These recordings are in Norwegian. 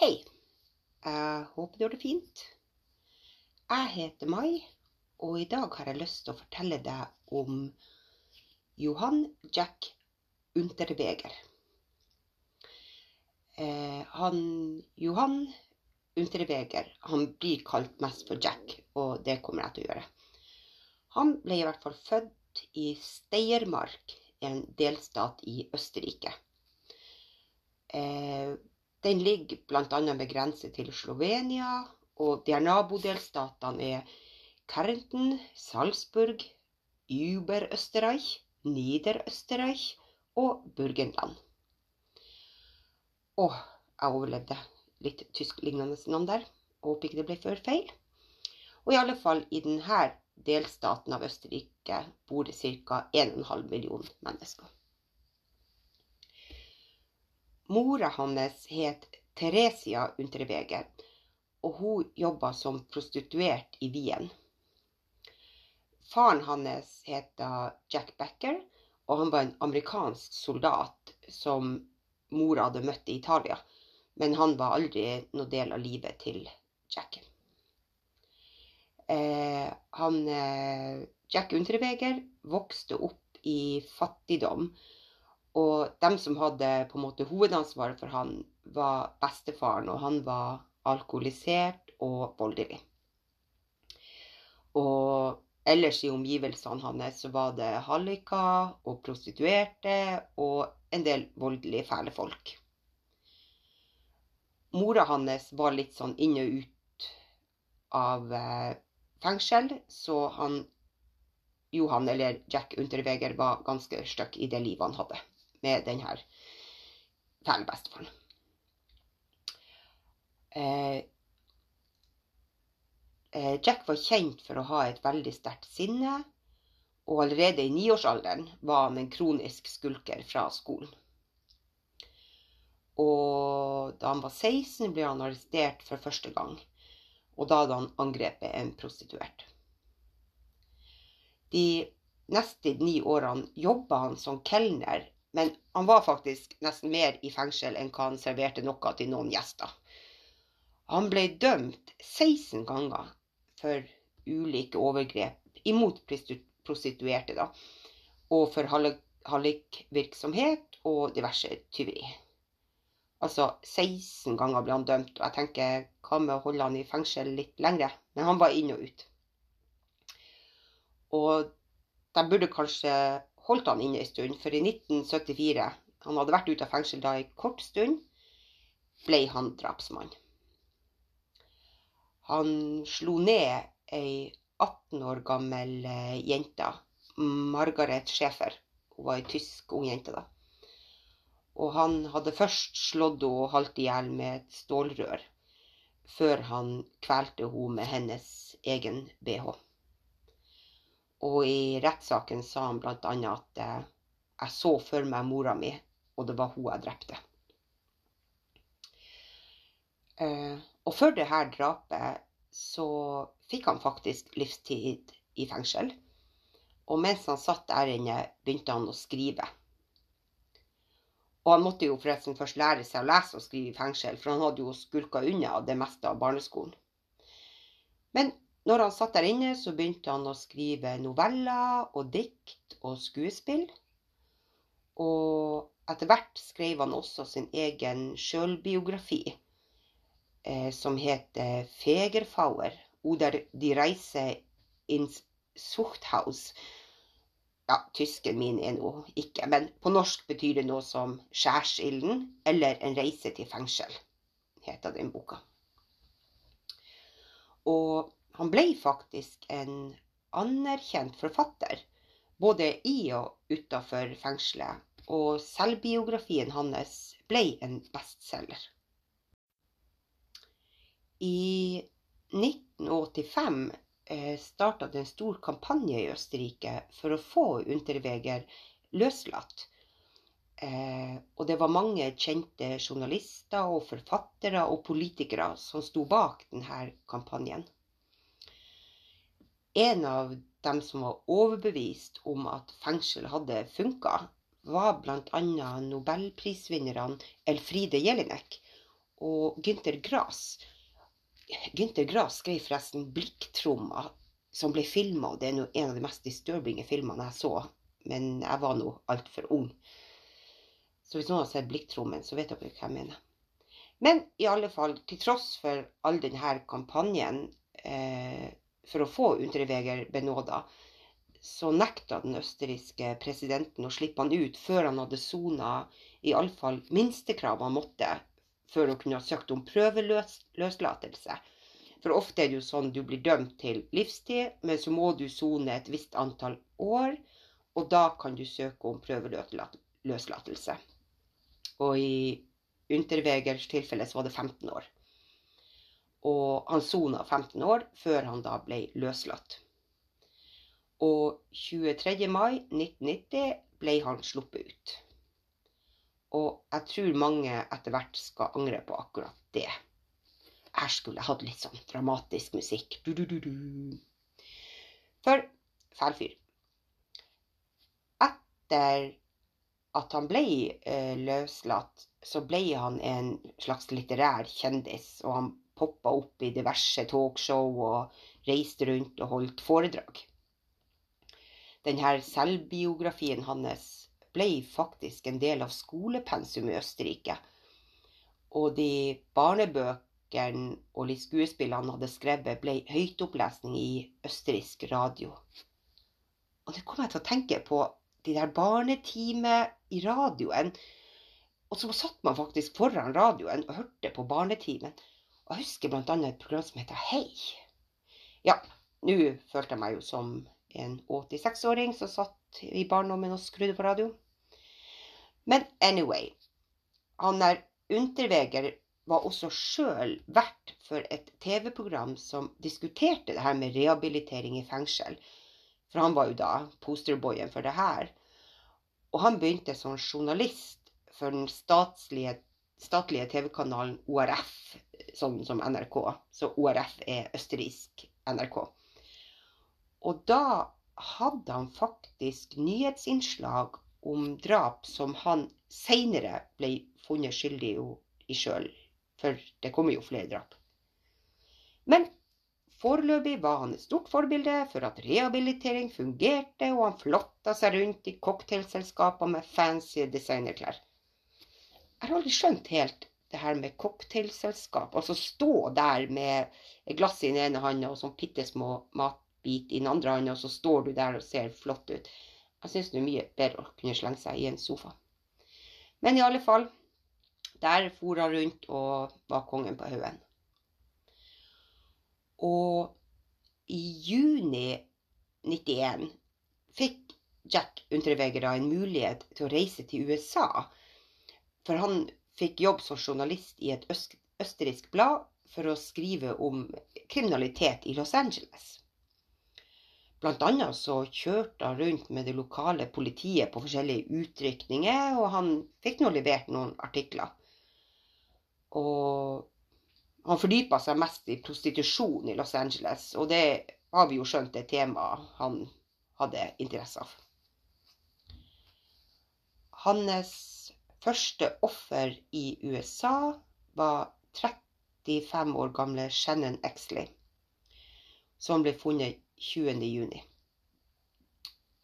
Hei. Jeg håper du har det fint. Jeg heter Mai, og i dag har jeg lyst til å fortelle deg om Johan Jack Unterweger. Eh, han Johan Unterweger han blir kalt mest for Jack, og det kommer jeg til å gjøre. Han ble i hvert fall født i Steiermark, en delstat i Østerrike. Eh, den ligger bl.a. med grense til Slovenia, og de her nabodelstatene er Kärnten, Salzburg, Uber-Østerreich, Nider-Østerreich og Burgenland. Å, jeg overlevde litt tysklignende navn der. Håper ikke det ble for feil. Og i alle fall i denne delstaten av Østerrike bor det ca. 1,5 million mennesker. Mora hans het Theresia Unterweger, og hun jobba som prostituert i Wien. Faren hans het Jack Becker, og han var en amerikansk soldat som mora hadde møtt i Italia. Men han var aldri noe del av livet til Jack. Eh, han, eh, Jack Unterweger vokste opp i fattigdom og dem som hadde på en måte hovedansvaret for han, var bestefaren, og han var alkoholisert og voldelig. Og ellers i omgivelsene hans så var det halliker og prostituerte og en del voldelige, fæle folk. Mora hans var litt sånn inn og ut av eh, fengsel, så han Johan, eller Jack Unterweger, var ganske støkk i det livet han hadde med denne fæle bestefaren. Eh, eh, Jack var kjent for å ha et veldig sterkt sinne, og allerede i niårsalderen var han en kronisk skulker fra skolen. Og da han var 16, ble han arrestert for første gang. Og da hadde han angrepet en prostituert. De neste ni årene jobba han som kelner men han var faktisk nesten mer i fengsel enn hva han serverte noe til noen gjester. Han ble dømt 16 ganger for ulike overgrep imot prostituerte, da, og for hallikvirksomhet og diverse tyveri. Altså 16 ganger ble han dømt, og jeg tenker hva med å holde han i fengsel litt lengre? Men han var inn og ut. Og de burde kanskje holdt han inne en stund, for i 1974, han hadde vært ute av fengsel da en kort stund, ble han drapsmann. Han slo ned ei 18 år gammel eh, jente, Margaret Schäfer. Hun var ei tysk ung jente da. Og han hadde først slått henne holdt i hjel med et stålrør, før han kvelte henne med hennes egen bh. Og i rettssaken sa han bl.a. at eh, jeg så for meg mora mi, og det var hun jeg drepte. Eh, og for dette drapet så fikk han faktisk livstid i fengsel. Og mens han satt der inne, begynte han å skrive. Og han måtte jo forresten først lære seg å lese og skrive i fengsel, for han hadde jo skulka unna det meste av barneskolen. Men når han satt der inne, så begynte han å skrive noveller og dikt og skuespill. Og etter hvert skrev han også sin egen sjølbiografi, eh, som heter 'Fegerfauer', oder de Reise ins Zuchthaus. Ja, tysken min er nå ikke, men på norsk betyr det noe som 'Skjærsilden' eller 'En reise til fengsel', heter den boka. Og han ble faktisk en anerkjent forfatter, både i og utafor fengselet, og selvbiografien hans ble en bestselger. I 1985 eh, starta det en stor kampanje i Østerrike for å få Unterweger løslatt. Eh, og det var mange kjente journalister og forfattere og politikere som sto bak denne kampanjen. En av dem som var overbevist om at fengsel hadde funka, var bl.a. nobelprisvinnerne Elfride Jelinek og Gynter Grass. Gynter Grass skrev forresten 'Blikktromma', som ble filma. Det er en av de mest disturbinge filmene jeg så, men jeg var nå altfor ung. Så hvis noen har sett Blikktrommen, så vet dere hva jeg mener. Men i alle fall, til tross for all denne kampanjen eh, for å få Unterweger benåda, så nekta den østerrikske presidenten å slippe han ut før han hadde sona iallfall minstekrav han måtte for hun kunne ha søkt om prøveløslatelse. For ofte er det jo sånn du blir dømt til livstid, men så må du sone et visst antall år, og da kan du søke om prøveløslatelse. Og i Unterwegers tilfelle så var det 15 år. Og han sona 15 år før han da ble løslatt. Og 23. mai 1990 ble han sluppet ut. Og jeg tror mange etter hvert skal angre på akkurat det. Her skulle jeg hatt litt sånn dramatisk musikk. Du, du, du, du. For fæl fyr. Etter at han ble eh, løslatt, så ble han en slags litterær kjendis. Og han poppa opp i diverse talkshow og reiste rundt og holdt foredrag. Denne selvbiografien hans ble faktisk en del av skolepensum i Østerrike. Og de barnebøkene og litt skuespillene han hadde skrevet, ble høytopplesning i østerriksk radio. Og det kom jeg til å tenke på de der barnetime i radioen. Og så satt man faktisk foran radioen og hørte på Barnetimen. Og jeg husker bl.a. et program som heter Hei. Ja, nå følte jeg meg jo som en 86-åring som satt i barndommen og skrudde på radio. Men anyway. Han der Unterweger var også sjøl vert for et TV-program som diskuterte det her med rehabilitering i fengsel. For han var jo da posterboyen for det her. Og han begynte som journalist for den statlige, statlige TV-kanalen ORF, sånn som NRK. Så ORF er østerriksk NRK. Og da hadde han faktisk nyhetsinnslag om drap som han seinere ble funnet skyldig i sjøl. For det kommer jo flere drap. Men Foreløpig var han et stort forbilde for at rehabilitering fungerte, og han flotta seg rundt i cocktailselskaper med fancy designerklær. Jeg har aldri skjønt helt det her med cocktailselskap. Altså stå der med glass i den ene hånda og sånn bitte små matbit i den andre hånda, og så står du der og ser flott ut. Jeg syns det er mye bedre å kunne slenge seg i en sofa. Men i alle fall, der for han rundt og var kongen på haugen. Og i juni 91 fikk Jack Unterweger en mulighet til å reise til USA. For han fikk jobb som journalist i et østerriksk blad for å skrive om kriminalitet i Los Angeles. Blant annet så kjørte han rundt med det lokale politiet på forskjellige utrykninger, og han fikk nå levert noen artikler. Og han fordypa seg mest i prostitusjon i Los Angeles, og det har vi jo skjønt er temaet han hadde interesse av. Hans første offer i USA var 35 år gamle Shannon Exley, som ble funnet 20.6.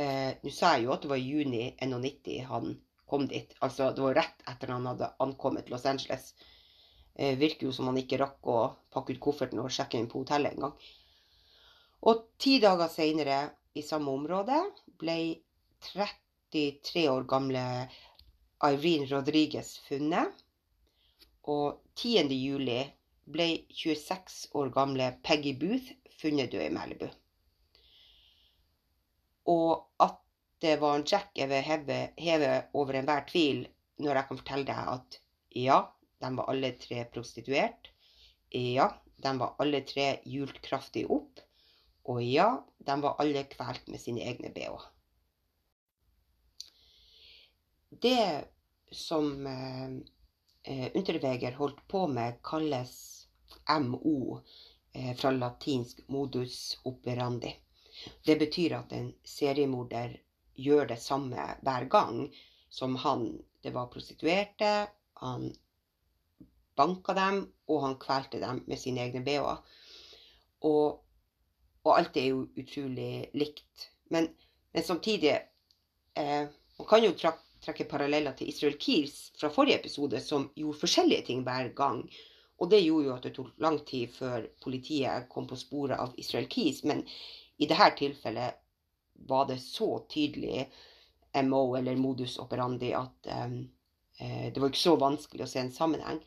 Eh, Nå sa jeg jo at det var juni 91 han kom dit. Altså det var rett etter han hadde ankommet Los Angeles. Eh, virker jo som han ikke rakk å pakke ut kofferten og sjekke inn på hotellet engang. Og ti dager seinere, i samme område, ble 33 år gamle Irene Rodriguez funnet. Og 10. juli ble 26 år gamle Peggy Booth funnet død i Malibu. Og at det var en Jack jeg vil heve, heve over enhver tvil når jeg kan fortelle deg at ja, de var alle tre prostituert. Ja, de var alle tre hjult kraftig opp. Og ja, de var alle kvalt med sine egne bh. Det som eh, eh Unterweger holdt på med, kalles MO, eh, fra latinsk modus operandi. Det betyr at en seriemorder gjør det samme hver gang som han. Det var prostituerte, han banka dem, og han kvelte dem med sine egne bh-er. Og, og, alt er jo utrolig likt. Men, men samtidig eh, Man kan jo trekke paralleller til Israel Keels fra forrige episode, som gjorde forskjellige ting hver gang. Og det gjorde jo at det tok lang tid før politiet kom på sporet av Israel Keys. Men i dette tilfellet var det så tydelig MO, eller modus operandi, at um, det var ikke så vanskelig å se en sammenheng.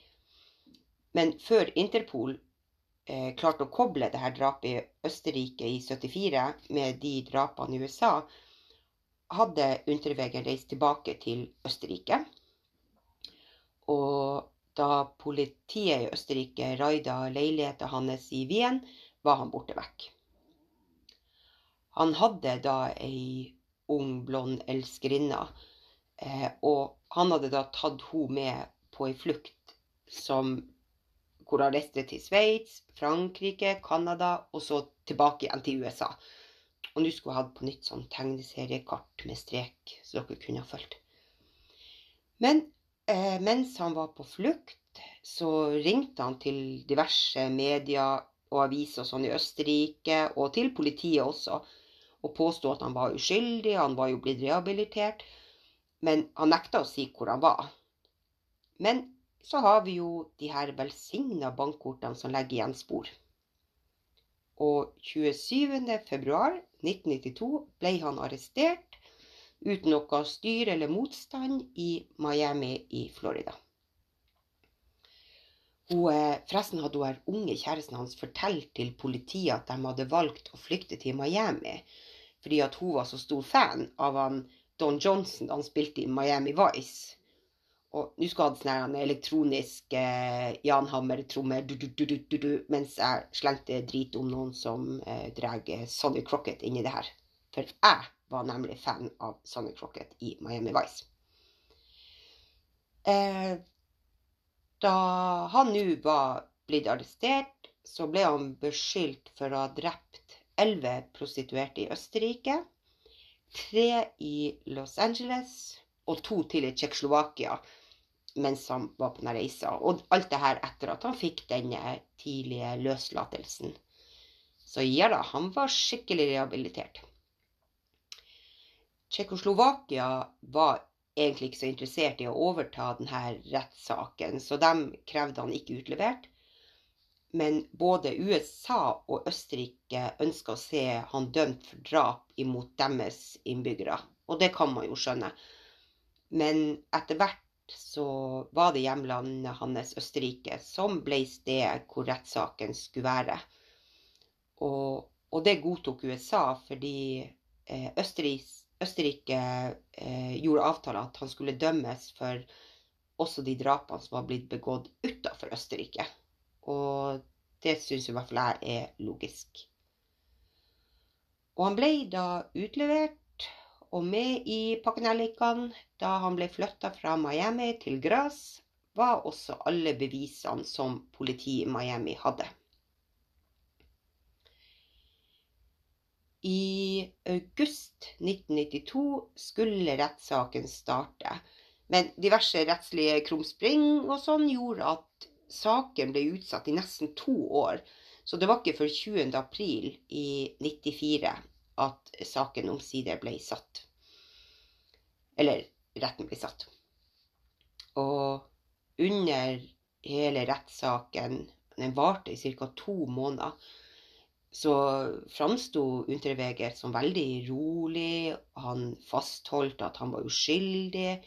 Men før Interpol eh, klarte å koble det her drapet i Østerrike i 74 med de drapene i USA, hadde Unterweger reist tilbake til Østerrike. Og da politiet i Østerrike raida leiligheten hans i Wien, var han borte vekk. Han hadde da ei ung, blond elskerinne, eh, og han hadde da tatt henne med på ei flukt som hvor han reiste til Sveits, Frankrike, Canada og så tilbake igjen til USA. Og nå skulle jeg hatt på nytt sånn tegneseriekart med strek, så dere kunne ha fulgt. Men eh, mens han var på flukt, så ringte han til diverse medier og aviser og sånn i Østerrike, og til politiet også, og påsto at han var uskyldig, han var jo blitt rehabilitert. Men han nekta å si hvor han var. Men så har vi jo de her velsigna bankkortene som legger igjen spor. Og 27.2.1992 ble han arrestert uten noe styr eller motstand i Miami i Florida. Hun, eh, forresten hadde hun her unge kjæresten hans fortalt til politiet at de hadde valgt å flykte til Miami fordi at hun var så stor fan av han Don Johnson da han spilte i Miami Vice. Og nå skulle jeg hatt sånn elektronisk eh, Jan Hammer-trommer mens jeg slengte drit om noen som eh, drar Sonny Crocket inn i det her. For jeg var nemlig fan av Sonny Crocket i Miami Vice. Eh, da han nå var blitt arrestert, så ble han beskyldt for å ha drept elleve prostituerte i Østerrike, tre i Los Angeles og to til i Tsjekkoslovakia mens han var på denne reisa. Og alt det her etter at han fikk denne tidlige løslatelsen. Så ja da, han var skikkelig rehabilitert. Tsjekkoslovakia var egentlig ikke så interessert i å overta denne rettssaken, så de krevde han ikke utlevert. Men både USA og Østerrike ønsker å se han dømt for drap imot deres innbyggere. Og det kan man jo skjønne. Men etter hvert så var det hjemlandet hans, Østerrike, som ble stedet hvor rettssaken skulle være. Og, og, det godtok USA fordi eh, Østerrike, Østerrike eh, gjorde avtale at han skulle dømmes for også de drapene som var blitt begått utenfor Østerrike. Og det syns i hvert fall jeg er logisk. Og han ble da utlevert og med i pakkenellikene da han ble flytta fra Miami til Gras, var også alle bevisene som politiet i Miami hadde. I august 1992 skulle rettssaken starte, men diverse rettslige krumspring og sånn gjorde at saken ble utsatt i nesten to år. Så det var ikke før 20. april i 94 at saken omsider ble satt. Eller retten ble satt. Og under hele rettssaken, den varte i ca. to måneder, så framsto Unterweger som veldig rolig. Han fastholdt at han var uskyldig.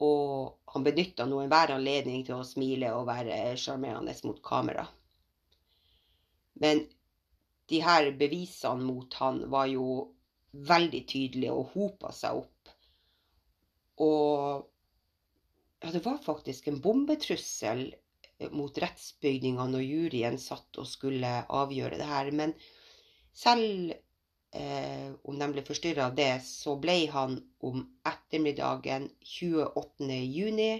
Og han benytta nå enhver anledning til å smile og være sjarmerende mot kamera. Men de her bevisene mot han var jo veldig tydelige og hopa seg opp. Og ja, det var faktisk en bombetrussel mot rettsbygningene når juryen satt og skulle avgjøre det her. Men selv eh, om de ble forstyrra av det, så ble han om ettermiddagen 28. juni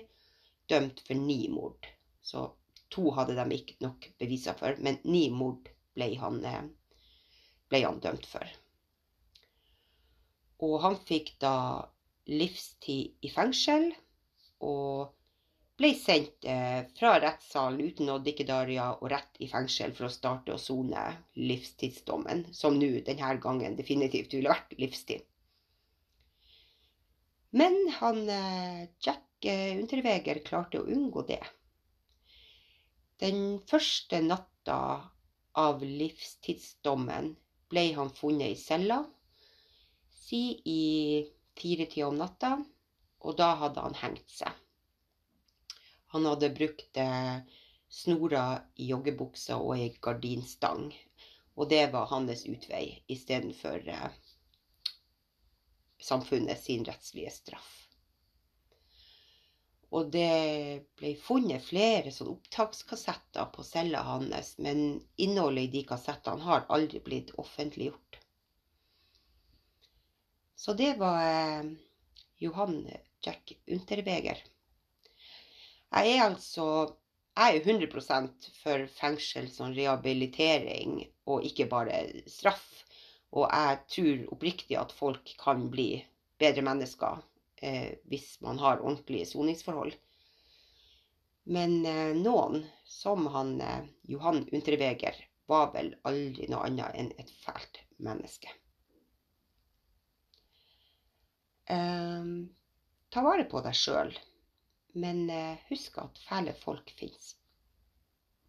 dømt for ni mord. Så to hadde de ikke nok beviser for, men ni mord ble han, eh, ble han dømt for. Og han fikk da livstid i fengsel. Og ble sendt eh, fra rettssalen uten oddikkedaria og rett i fengsel for å starte å sone livstidsdommen, som nå denne gangen definitivt ville vært livstid. Men han eh, Jack eh, Unterweger klarte å unngå det. Den første natta av livstidsdommen ble han funnet i cella si i firetida om natta, og da hadde han hengt seg. Han hadde brukt eh, snorer i joggebuksa og ei gardinstang. Og det var hans utvei istedenfor eh, samfunnet sin rettslige straff. Og det ble funnet flere sånn opptakskassetter på cella hans, men innholdet i de kassettene har aldri blitt offentliggjort. Så det var eh, Johan Jack Unterweger. Jeg er altså jeg er 100 for fengsel som rehabilitering og ikke bare straff. Og jeg tror oppriktig at folk kan bli bedre mennesker eh, hvis man har ordentlige soningsforhold. Men eh, noen, som han eh, Johan Unterweger, var vel aldri noe annet enn et fælt menneske. Eh, ta vare på deg sjøl. Men eh, husk at fæle folk fins.